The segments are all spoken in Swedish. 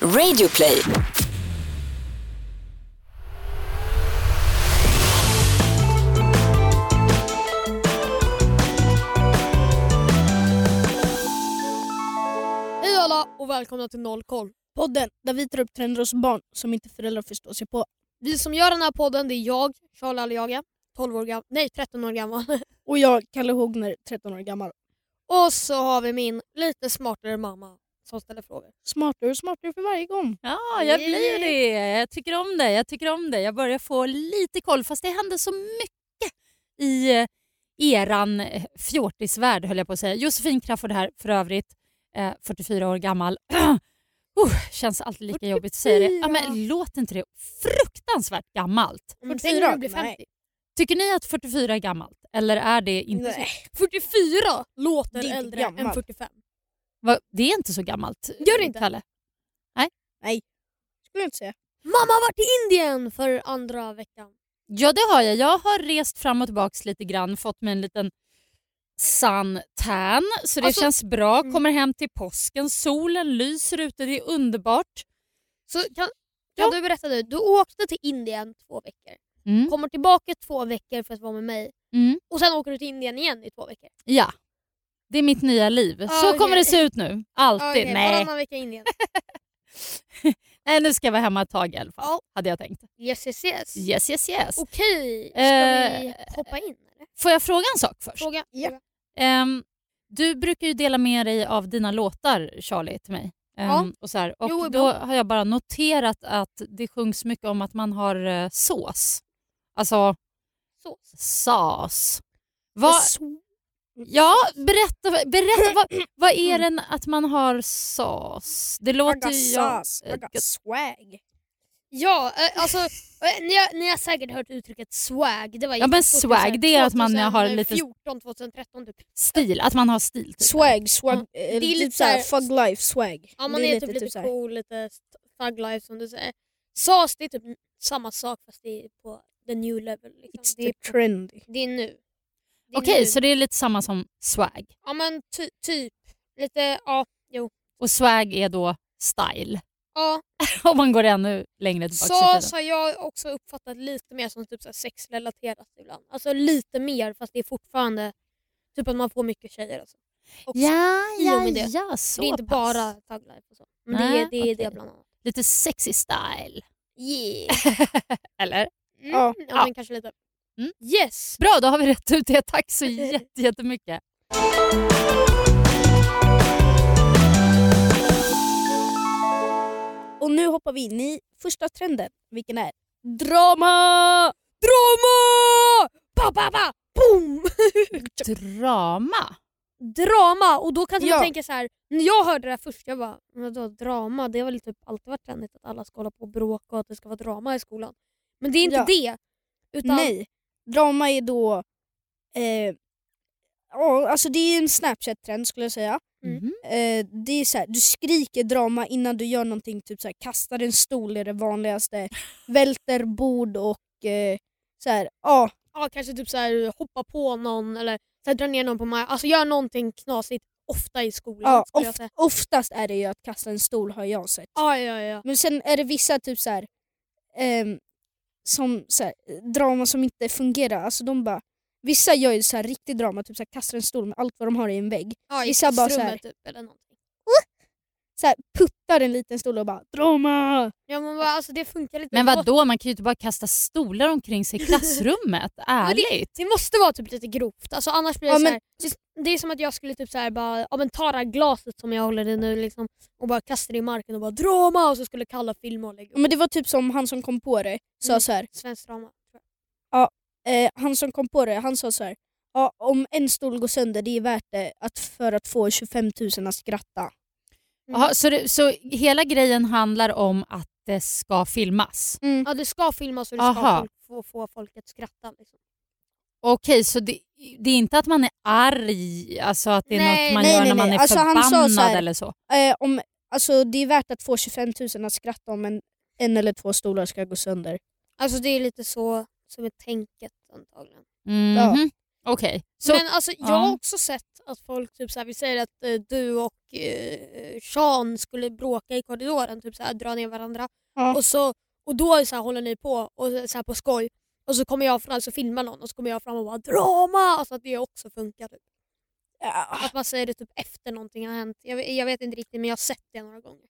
Radioplay. Hej alla och välkomna till Noll koll. Podden där vi tar upp trender hos barn som inte föräldrar förstår sig på. Vi som gör den här podden det är jag, Charlie Aliaga, 12 år gammal, nej 13 år gammal. Och jag, Kalle Hogner, 13 år gammal. och så har vi min lite smartare mamma som ställer frågor. Smartare och smartare för varje gång. Ja, jag blir det. Jag tycker om det. Jag tycker om det. Jag börjar få lite koll, fast det händer så mycket i eh, eran eh, fjortisvärld, höll jag på att säga. Josefin Crafoord här, för övrigt, eh, 44 år gammal. uh, känns alltid lika jobbigt att säga det. Ja, men låter inte det fruktansvärt gammalt? Men 44? tänk när du blir 50. Nej. Tycker ni att 44 är gammalt? Eller är det inte så? Nej. 44 låter Det äldre än gammalt. 45. Va? Det är inte så gammalt, Gör det inte? Kalle? Skulle jag inte säga. Mamma har varit i Indien för andra veckan. Ja, det har jag. Jag har rest fram och tillbaka lite grann, fått mig en liten suntan, så det Alltså- känns bra. Mm. Kommer hem till påsken, solen lyser ute, det är underbart. Så kan, kan Ja. du berätta nu, du åkte till Indien två veckor, Mm. kommer tillbaka två veckor för att vara med mig Mm. och sen åker du till Indien igen i två veckor. Ja, det är mitt nya liv. Ja, så okej. kommer det se ut nu. Alltid. Okej, Nej. Varannan vecka i Indien. Nej, nu ska jag vara hemma ett tag i alla fall, Ja. hade jag tänkt. Yes yes yes. Yes, yes, yes. Okej, ska Eh, vi hoppa in eller? Får jag fråga en sak först? Fråga. Ja. Ehm, du brukar ju dela med dig av dina låtar, Charlie, till mig. Ehm, Ja. och så här. och Jo, då har jag bara noterat att det sjungs mycket om att man har eh, sås. Alltså Sås. sås. Vad, ja, berätta, berätta vad, vad är Mm. det att man har sås? Det låter ju... I eh, got swag. Ja, eh, alltså eh, ni, har, ni har säkert hört uttrycket swag. Det var Ja, men swag, det är att man har lite- 2014, 2013 typ. Stil, att man har stil. Typ. Swag, swag. Eh, Det är typ lite såhär så här- thug life swag. Ja, man Det är, typ lite så här- cool, lite thug life som du säger. SAS det är typ samma sak fast det är på the new level. Liksom. It's Det, är trendy. det är nu. Det Okej, nu. så det är lite samma som swag. Ja men ty, typ. Lite, ja, jo. Och swag är då style. Ja, Om man går ännu längre tillbaka. SAS har jag också uppfattat lite mer som typ så sexrelaterat ibland. Alltså lite mer fast det är fortfarande typ att man får mycket tjejer. Alltså. Också. Ja, och ja, det. ja, så det är inte pass. bara life och så. Men det, Nej, är, det är okej. det bland annat. Lite sexy style. Yeah. Eller? Mm. Ja, Ja. men kanske lite. Mm. Yes! Bra, då har vi rätt ut det. Tack så jätte- jättemycket. Och nu hoppar vi in i första trenden. Vilken är? Drama! Drama! Ba, ba, ba! Boom! Drama? drama! Och då kanske Ja. man tänker så här. när jag hörde det här först, jag bara vadå drama? Det har väl typ alltid varit trendigt att alla ska hålla på och bråka och att det ska vara drama i skolan. Men det är inte Ja. det. Utan, Nej, drama är då... Eh, ja, alltså det är en Snapchat-trend skulle jag säga. Mm. Mhm. Eh, det är så här, du skriker drama innan du gör någonting, typ så här, kastar en stol är det vanligaste, välter bord och eh, så här, ja, Ja, kanske typ så här, hoppa på någon eller så här, dra ner någon på marken. Alltså gör någonting knasigt ofta i skolan. ja skulle jag säga. oftast är det ju att kasta en stol har jag sett. Ja, ja, ja. Men sen är det vissa typ så här, ehm, som så här, drama som inte fungerar. Alltså de bara, vissa gör ju så här riktig drama, typ så här, kastar en stol med allt vad de har i en vägg. ja I Vissa bara så här- typ eller någonting. Så här, puttar en liten stol och bara drama! Ja men bara, alltså det funkar inte. Men Det vad då? Man kan ju inte bara kasta stolar omkring sig i klassrummet. Ärligt. Det måste vara typ lite grovt. Alltså, annars blir det Ja, så men- här, det- Det är som att jag skulle typ så här, bara, ja, men ta det här glaset som jag håller i nu liksom, och bara kasta det i marken och bara drama och så skulle Kalla filma och lägga upp. Men det var typ som han som kom på det sa Mm. så här. Svensk drama. tror Eh, han som kom på det, han sa så här. Ja, om en stol går sönder, det är värt det att, för att få 25 000 att skratta. Mm. Jaha, så, det, så hela grejen handlar om att det ska filmas? Mm. Ja, det ska filmas och det ska Aha. få, få folk att skratta. Liksom. Okej, så det, det är inte att man är arg, alltså att det är Nej, något man nej, gör nej, när man nej. är Alltså, han sa förbannad så här- eller så? Eh, om, alltså, det är värt att få 25 000 att skratta om en, en eller två stolar ska gå sönder. Alltså det är lite så som är tänket antagligen. Mhm. Okej. Så, Men alltså, jag har ja. också sett att folk, typ så här, vi säger att eh, du och eh, Sean skulle bråka i korridoren, typ så här, dra ner varandra. Ja. Och, så, och då så här, håller ni på och så här, på skoj. Och så kommer jag fram och filmar någon och så kommer jag fram och bara drama! Alltså att det också funkar. Typ. Ja. Att man säger det typ efter någonting har hänt. Jag, vet- jag vet inte riktigt men jag har sett det några gånger.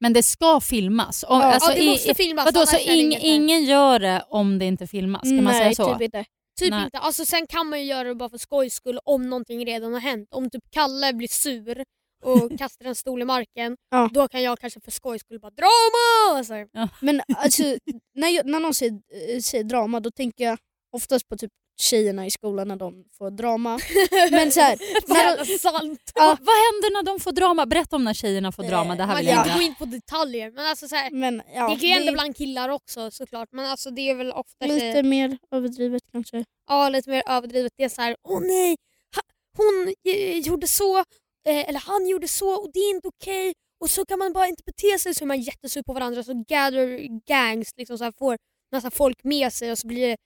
Men det ska filmas. Om, Ja. alltså, ja det måste i- filmas. Vadå, så ing, ingen gör det om det inte filmas? Kan man säga Nej, så? typ inte. Typ Nej. inte. Alltså, sen kan man ju göra det bara för skojs skull om någonting redan har hänt. Om typ Kalle blir sur och kastar en stol i marken, Ja. då kan jag kanske för skojs skull bara drama! Alltså, Men alltså, när, jag, när någon säger, eh, säger drama då tänker jag oftast på typ tjejerna i skolan när de får drama. Men så här, när de, sant. Ja. Vad händer när de får drama? Berätta om när tjejerna får drama. Det här Man vill kan jag inte höra. gå in på detaljer men alltså så här, men, ja, det kan ju hända är bland killar också såklart men alltså det är väl ofta lite mer överdrivet kanske. ja, lite mer överdrivet. Det är så här, åh nej, ha, hon eh, gjorde så, eh, eller han gjorde så och det är inte okej. Och så kan man bara inte bete sig så är man jättesur på varandra så gather gangs liksom så här, får massa folk med sig och så blir det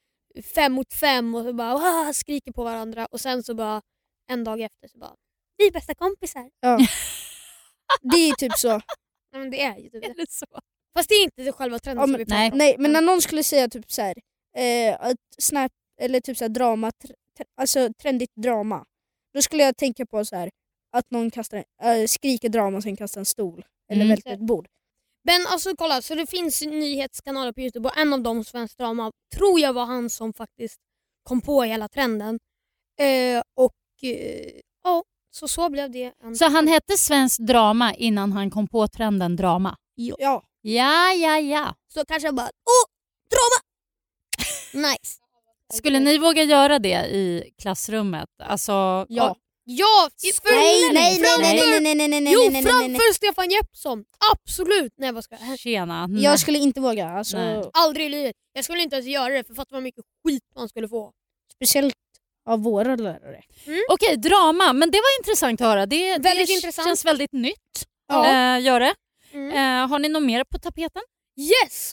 fem mot fem och så bara "Wah!" skriker på varandra och sen så bara en dag efter så bara vi är bästa kompisar. Det är typ så. Ja, men det är ju typ det. Det så? Fast det är inte det själva trenden Ja, som men- vi pratar nej. om. Nej men när någon skulle säga typ så här, eh, att snap, eller typ så här drama, tr, tr, alltså trendigt drama. Då skulle jag tänka på så här att någon kastar, en- äh, skriker drama och sen kastar en stol. Eller Mm. välter ett bord. Men alltså kolla, så det finns nyhetskanaler på Youtube och en av dem, Svensk Drama, tror jag var han som faktiskt kom på hela trenden. Eh, och eh, ja, så så blev det. En... Så han hette Svensk drama innan han kom på trenden drama? Ja. Ja, ja, ja. Så kanske jag bara åh, drama! nice. Skulle ni våga göra det i klassrummet? Alltså, Ja. Ja, för, Nej, nej, nej, framför, nej, nej, nej, nej, nej, nej, Jo, nej, nej, nej, nej. framför Stefan Jeppsson. Absolut. Nej vad ska jag Tjena. Jag skulle inte våga. Alltså, Nej. Aldrig i livet. Jag skulle inte ens göra det för fatta vad mycket skit man skulle få. speciellt av våra lärare. Okej, drama. Men det var intressant att höra. Det, Väldigt det intressant. känns väldigt nytt. Ja. Eh, gör det. Mm. Eh, har ni något mer på tapeten? Yes!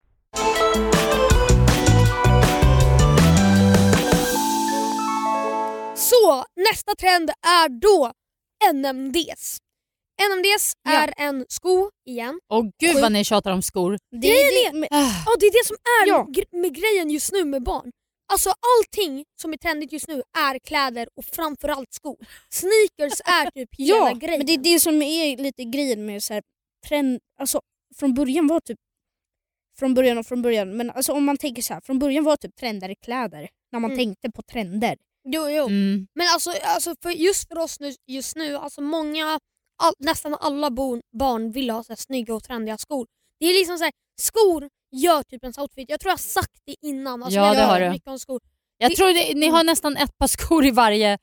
Så nästa trend är då NMDs. NMDs Ja. är en sko igen. Åh gud vad ni tjatar om skor. Det är det. Ah. Ja, det är det som är Ja. med grejen just nu med barn. Alltså allting som är trendigt just nu är kläder och framförallt skor. Sneakers är typ hela Ja, grejen. men det är det som är lite grejen med så här, trend. Alltså, från början var typ från början och från början. Men alltså, om man tänker så här, från början var typ trender kläder. När man Mm. tänkte på trender. Jo, jo. Mm. Men alltså, alltså för just för oss nu, just nu, alltså många, all, nästan alla barn vill ha så här snygga och trendiga skor. Det är liksom så här, skor gör typ ens outfit. Jag tror jag har sagt det innan. Alltså, Ja, det har du. mycket om skor. Jag Det- tror det, ni har nästan ett par skor i varje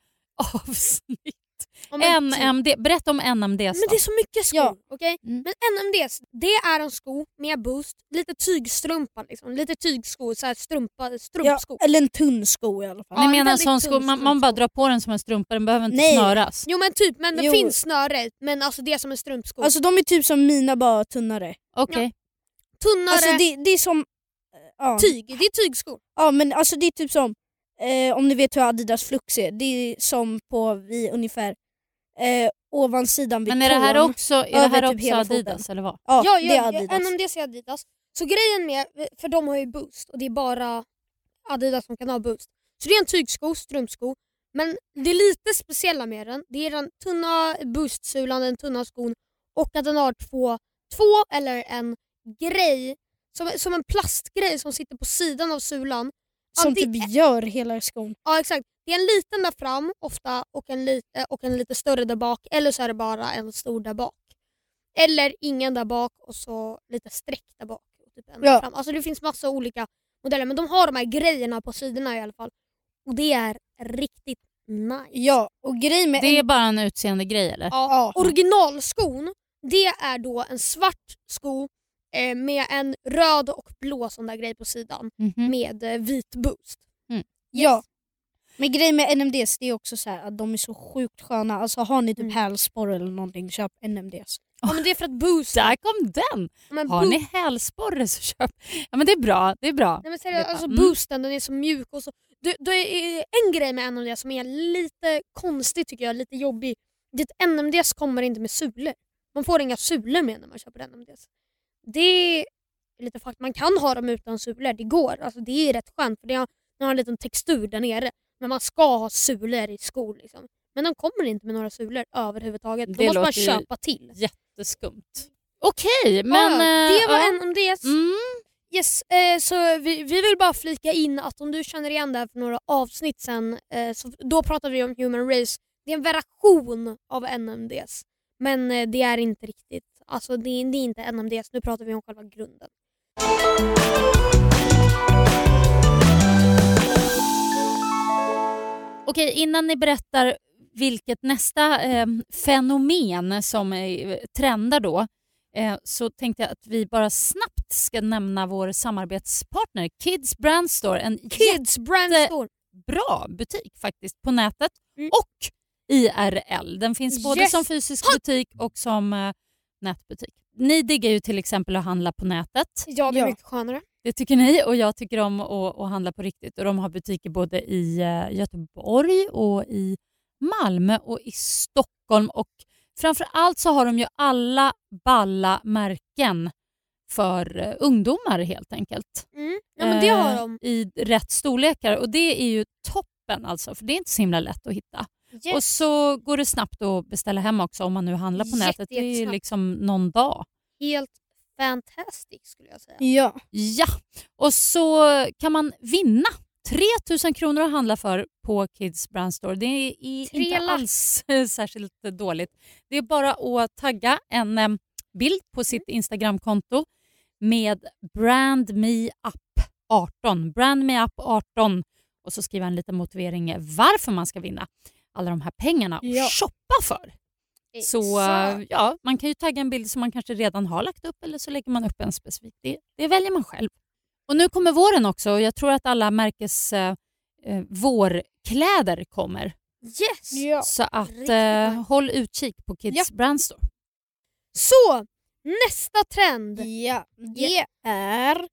avsnitt. Ja. NMD. Berätta om NMD. Men det är så mycket skor. Ja. okej? Mm. Men NMDs, det är en sko med boost, lite tygstrumpa, liksom. lite tygsko, så här strumpa, Ja, strumpsko. eller en tunn sko i alla fall. Ja, Ni en menar en sån sko, man, man bara drar på den som en strumpa, den behöver inte Nej. snöras. Jo men typ, men det finns snöre, men alltså det är som en strumpsko. Alltså de är typ som mina bara tunnare. Okej. Tunnare Alltså det, det är som... Ja. tyg, det är tygskor. ja men alltså det är typ som, eh, om ni vet hur Adidas Flux är, det är som på vi ungefär eh, ovansidan vid Men är det här tån. också, är det över här typ också hela Adidas foten. eller vad? Ja, Ja, det är ja, Adidas. NMDs är Adidas. Så grejen med, för de har ju boost och det är bara Adidas som kan ha boost. Så det är en tygsko, strumpsko. Men det lite speciella med den, det är den tunna boostsulan, den tunna skon och att den har två, två eller en grej, som, som en plastgrej som sitter på sidan av sulan. Som Anti- typ gör hela skon. Ja exakt. Det är en liten där fram ofta och en, li- och en lite större där bak eller så är det bara en stor där bak. Eller ingen där bak och så lite streck där bak. Typ en Ja. fram. Alltså det finns massa olika modeller men de har de här grejerna på sidorna i alla fall. och det är riktigt nice. Ja, och grejen med Det är bara en utseende grej eller? Ja, originalskon det är då en svart sko eh, med en röd och blå sån där grej på sidan Mhm. med eh, vit boost. Ja. Men grejen med NMDs det är också så här att de är så sjukt sköna. Alltså har ni typ Mm. hälsporre eller någonting, köp NMDs. Ja, men det är för att boost... Där kom den! Men Har ni hälsporre så köp. Ja men det är bra, det är bra. Nej, men seriöst, alltså Mm. boosten den är så mjuk och så... Det, det är en grej med NMD som är lite konstig tycker jag, lite jobbig. Det att NMDs kommer inte med sulor. Man får inga sulor med när man köper NMDs. Det är lite fakt. Man kan ha dem utan sulor, det går. Alltså, det är rätt skönt för det har, de har en liten textur där nere. Men man ska ha sulor i skor. Liksom. Men de kommer inte med några sulor överhuvudtaget. Då Det måste man köpa till. Jätteskumt. Okej, men... ja, det eh, var ja. NMDs. Mm. Yes, eh, så vi, vi vill bara flika in att om du känner igen det här för några avsnitt sen, eh, så då pratade vi om Human Race. Det är en variation av NMDs. Men eh, det är inte riktigt, alltså det, är- det är inte NMDs, nu pratar vi om själva grunden. Okej, innan ni berättar vilket nästa eh, fenomen som eh, trendar då eh, så tänkte jag att vi bara snabbt ska nämna vår samarbetspartner Kids Brand Store. En Kids Brand Store. jättebra butik faktiskt på nätet Mm. och IRL. Den finns både Yes. som fysisk butik och som eh, nätbutik. Ni diggar ju till exempel att handla på nätet. Ja, det är Ja. mycket skönare. Det tycker ni och jag tycker om att, att handla på riktigt. Och De har butiker både i eh, Göteborg och i Malmö och i Stockholm. Och framför allt så har de ju alla balla märken för eh, ungdomar helt enkelt. Mm. Ja men det har Eh, de. I rätt storlekar och det är ju toppen alltså för det är inte så himla lätt att hitta. Yes. Och så går det snabbt att beställa hem också om man nu handlar på Jätte- nätet. Det är ju liksom någon dag. Helt fantastic skulle jag säga. Ja. Ja, och så kan man vinna 3000 kronor att handla för på Kids Brand Store. Det är inte alls särskilt dåligt. Det är bara att tagga en eh, bild på sitt Instagramkonto med BrandMeUp18. BrandMeUp18 och så skriva en liten motivering varför man ska vinna alla de här pengarna och Ja. shoppa för. Så eh, ja, man kan ju tagga en bild som man kanske redan har lagt upp eller så lägger man upp en specifik. Det, det väljer man själv. Och nu kommer våren också och jag tror att alla märkes eh, eh, vårkläder kommer. Yes! ja. Så att eh, håll utkik på Kids Brand Store. Så, nästa trend. Ja, det är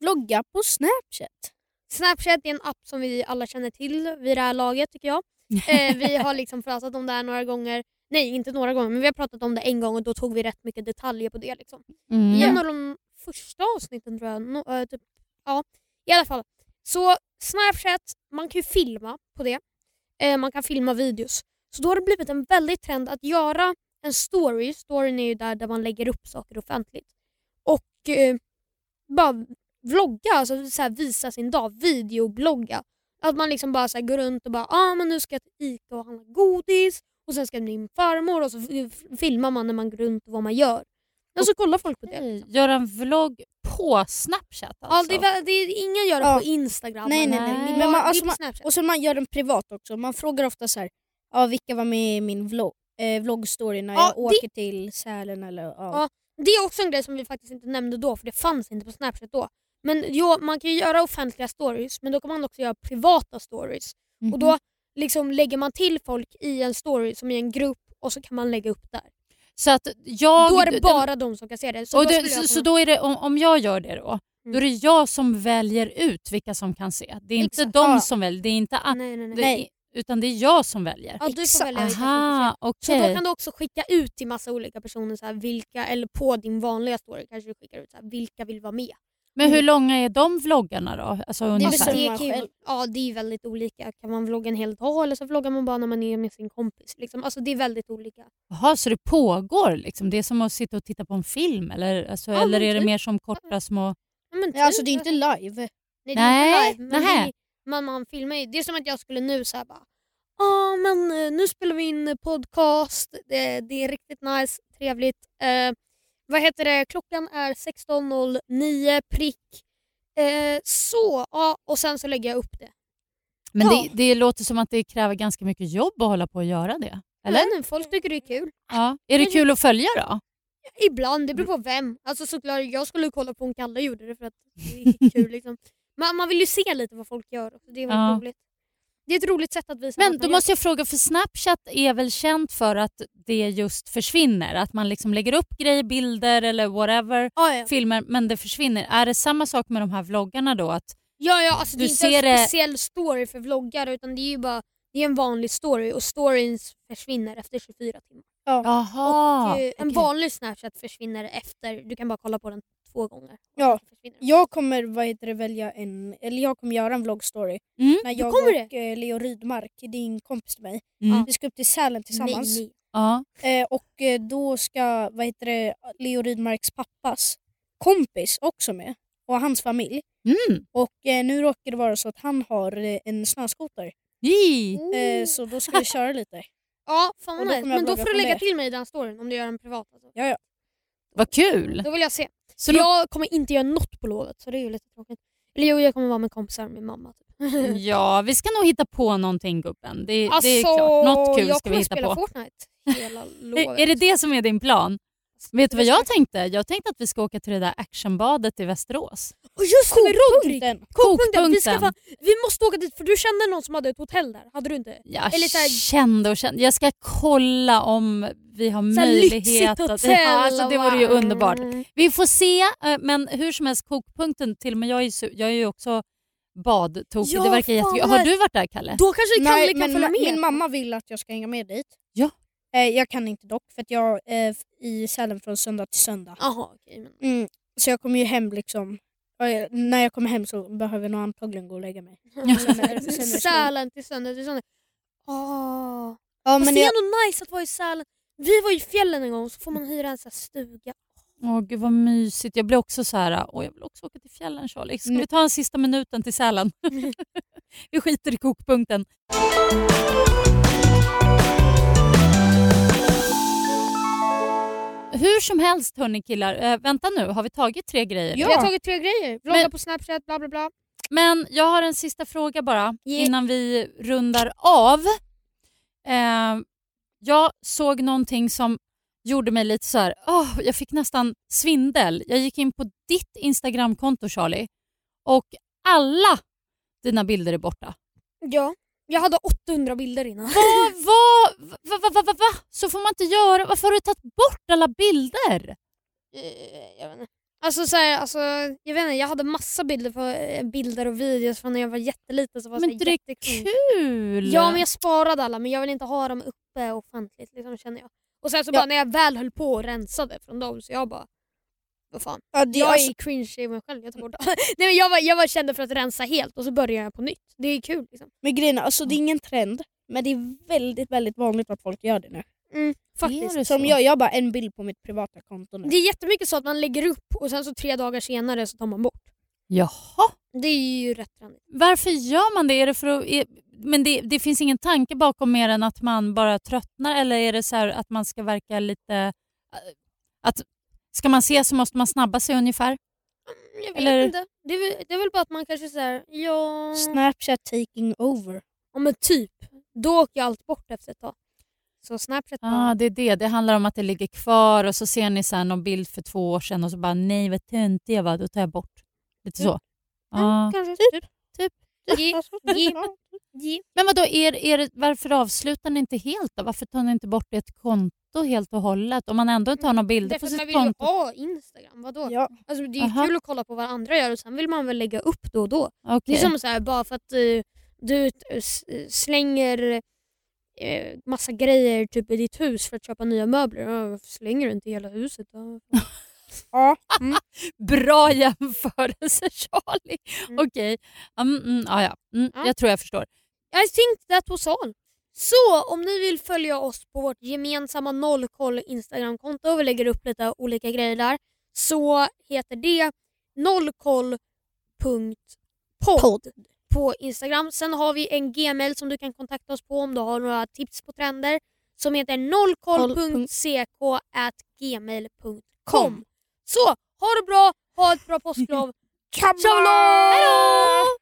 vlogga på Snapchat. Snapchat är en app som vi alla känner till vid det här laget tycker jag. Eh, vi har liksom pratat om det här några gånger. Nej, inte några gånger, men vi har pratat om det en gång och då tog vi rätt mycket detaljer på det. Liksom. Mm. I en av de första avsnitten tror jag. No, eh, typ, ja, I alla fall. Så Snapchat, man kan ju filma på det. Eh, man kan filma videos. Så då har det blivit en väldig trend att göra en story. Storyn är ju där, där man lägger upp saker offentligt. Och eh, bara vlogga, alltså så visa sin dag, videoblogga. Att man liksom bara så går runt och bara ah, men nu ska jag till Ica och handla godis och sen ska min farmor och så filmar man när man går runt och vad man gör. Och så kollar folk på det. Göra en vlogg på Snapchat Ja, alltså? det är, det är, ingen gör det Ja. på Instagram. Nej, nej, nej. Är Men man- alltså man-. Och så man gör den privat också. Man frågar ofta så här, ja, vilka var med i min vlogg, eh, vloggstory när Ja, jag det- åker till Sälen eller ja. Ja. Det är också en grej som vi faktiskt inte nämnde då för det fanns inte på Snapchat då. Men jo, man kan ju göra offentliga stories men då kan man också göra privata stories. Mhm. Och då liksom lägger man till folk i en story som i en grupp och så kan man lägga upp där. Så att jag... då är det bara de som kan se det. Så och då det, så, så då är det, om, om jag gör det då, då Mm. är det jag som väljer ut vilka som kan se. Det är inte Exakt. de som väljer, det är inte, a- nej, nej, nej. Nej. utan det är jag som väljer. Ja, du får välja. Aha, Så okej. då kan du också skicka ut till massa olika personer så här, vilka, eller på din vanliga story kanske du skickar ut så här, vilka vill vara med. Men hur långa är de vloggarna då? Alltså, Det ungefär? bestämmer det man ju. Ja det är väldigt olika. Kan man vlogga en hel dag eller så vloggar man bara när man är med sin kompis. Liksom. Alltså, det är väldigt olika. Jaha, så det pågår liksom? Det är som att sitta och titta på en film? Eller, alltså, Ja, eller är det typ. mer som korta små... Ja, men Ja, alltså typ, det är inte live. Nej, det är Nej, inte live. Men, det, men man filmar ju. Det är som att jag skulle nu säga bara Ja men eh, nu spelar vi in podcast. Det, det är riktigt nice, trevligt. Eh, vad heter det? Klockan är 16.09 prick. Eh, så, ja och sen så lägger jag upp det. Men Ja. det, det låter som att det kräver ganska mycket jobb att hålla på och göra det. Eller? Men folk tycker det är kul. Ja. Är det kul att följa då? Ibland, det beror på vem. Alltså såklart, jag skulle kolla på om Kalle gjorde det för att det är kul. Liksom. Man, man vill ju se lite vad folk gör. Det är väldigt Ja. roligt. Det är ett roligt sätt att visa Men då måste jag fråga, för Snapchat är väl känt för att det just försvinner? Att man liksom lägger upp grejer, bilder eller whatever, gör. Ja, filmer, men det försvinner. Är det samma sak med de här vloggarna då? Att, ja, ja alltså, det Du är inte ser en det- speciell story för vloggare utan det är ju bara det är en vanlig story och storyn försvinner efter 24 timmar. Jaha, och, eh, En okej. vanlig Snapchat försvinner efter, du kan bara kolla på den två gånger. Ja. Den försvinner. Jag kommer vad heter det, välja en, eller jag kommer göra en vloggstory. Mm. När jag kommer och eh, Leo Rydmark, din kompis till mig, Mm. vi ska upp till Sälen tillsammans. Nej, nej. Ja. Eh, och eh, då ska vad heter det, Leo Rydmarks pappas kompis också med. Och hans familj. Mm. Och eh, nu råkar det vara så att han har eh, en snöskoter. Ji. Eh, så då ska vi köra lite. Ja, fan Och vad nice. kommer jag Men då får du lägga till mig i den storyn om du gör en privat. Alltså. Ja, ja. Vad kul. Då vill jag se. Så då, jag kommer inte göra något på lovet så det är ju lite tråkigt. Eller jo, jag kommer vara med kompisar med mamma. Typ. ja, vi ska nog hitta på någonting gubben. Det, alltså, det är klart. Något kul jag ska vi kommer hitta spela på. Fortnite hela lovet. Är det det som är din plan? Vet du vad Jag tänkte? Jag tänkte att vi ska åka till det där actionbadet i Västerås. Och just det med Rodrik! Kokpunkten. Kokpunkten! Vi, ska fan, vi måste åka dit för du kände någon som hade ett hotell där, hade du inte? Jag Eller så här- kände och kände. Jag ska kolla om vi har Så möjlighet. Att, hotell ja, alltså, det vore ju underbart. Vi får se, eh, men hur som helst kokpunkten, till och med jag är, jag är ju också badtokig. Ja, det verkar jättekul. Har du varit där Kalle? Då kanske Kalle Nej, kan men följa med. min mamma vill att jag ska hänga med dit. Eh, jag kan inte dock för att jag är eh, i Sälen från söndag till söndag. Jaha, okej. men... Mm. Så jag kommer ju hem liksom. jag- När jag kommer hem så behöver jag nog antagligen gå och lägga mig. Sälen till söndag till söndag. Åh. Ja, Fast men det är jag, ändå nice att vara i Sälen. Vi var i fjällen en gång så får man hyra en sån här stuga. Åh gud vad mysigt. Jag blir också så här, åh jag vill också åka till fjällen Charlie. Ska Nu- vi ta en sista minuten till Sälen? vi skiter i kokpunkten. Som helst hörni killar, eh, vänta nu, har vi tagit tre grejer? Vi har tagit tre grejer. Vlogga Men- på Snapchat, bla bla bla. Men jag har en sista fråga bara Ge- innan vi rundar av. Eh, jag såg någonting som gjorde mig lite så här, åh, jag fick nästan svindel. Jag gick in på ditt Instagramkonto Charlie och alla dina bilder är borta. Ja. Jag hade 800 bilder innan. Vad, vad, vad, vad, vad, vad, va? Så får man inte göra. Varför har du tagit bort alla bilder? Eh, jag vet inte. Alltså, så här, alltså, jag vet inte, jag hade massa bilder, på, eh, bilder och videos från när jag var jätteliten. Så var Men så här det är kul! Ja men jag sparade alla men jag vill inte ha dem uppe offentligt liksom, känner jag. Och sen så Ja. bara när jag väl höll på och rensade från dem så jag bara vad fan. ja, Jag alltså, är cringe i mig själv. Jag, tar bort Nej, men jag, var, jag var kände för att rensa helt och så börjar jag på nytt. Det är kul. Liksom. men grejen alltså, det är ingen trend. Men det är väldigt väldigt vanligt att folk gör det nu. Mm, faktiskt. Som jag, jag har bara en bild på mitt privata konto nu. Det är jättemycket så att man lägger upp och sen så tre dagar senare så tar man bort. Jaha. Det är ju rätt trendigt. Varför gör man det? Är det för att, är, men det, det finns ingen tanke bakom mer än att man bara tröttnar eller är det så här att man ska verka lite... äh, Att, ska man se så måste man snabba sig ungefär? Mm, Jag vet Eller- inte. Det är, väl, det är väl bara att man kanske säger ja, Snapchat taking over. ja men typ. Då åker jag allt bort efter ett tag. Så Snapchat Ja, bara, ah, det är det. Det handlar om att det ligger kvar och så ser ni så här någon bild för två år sedan och så bara nej vad töntig jag var, då tar jag bort. Lite så. Ja. mm, kanske typ. typ. Ja. ge. Men vadå, är, är det, varför avslutar ni inte helt då? Varför tar ni inte bort ert konto helt och hållet? Om man ändå inte har några bilder på att man sitt vill ju konto? ha Instagram. Vadå? Ja. Alltså, det är Aha. kul att kolla på vad andra gör och sen vill man väl lägga upp då och då. Det Okej. är som så här, bara för att eh, du eh, slänger eh, massa grejer typ i ditt hus för att köpa nya möbler. Ja, varför slänger du inte hela huset då? Ja. Mm. Bra jämförelse Charlie. Mm. Okej, mm, mm, ah, ja. Ja. jag tror jag förstår. I think that was all. Så om ni vill följa oss på vårt gemensamma nollkoll Instagramkonto och vi lägger upp lite olika grejer där så heter det nollkoll.podd på Instagram. Sen har vi en gmail som du kan kontakta oss på om du har några tips på trender som heter nollkoll.ck@gmail.com. Så ha det bra, ha ett bra påsklov. Tjabla! Hejdå!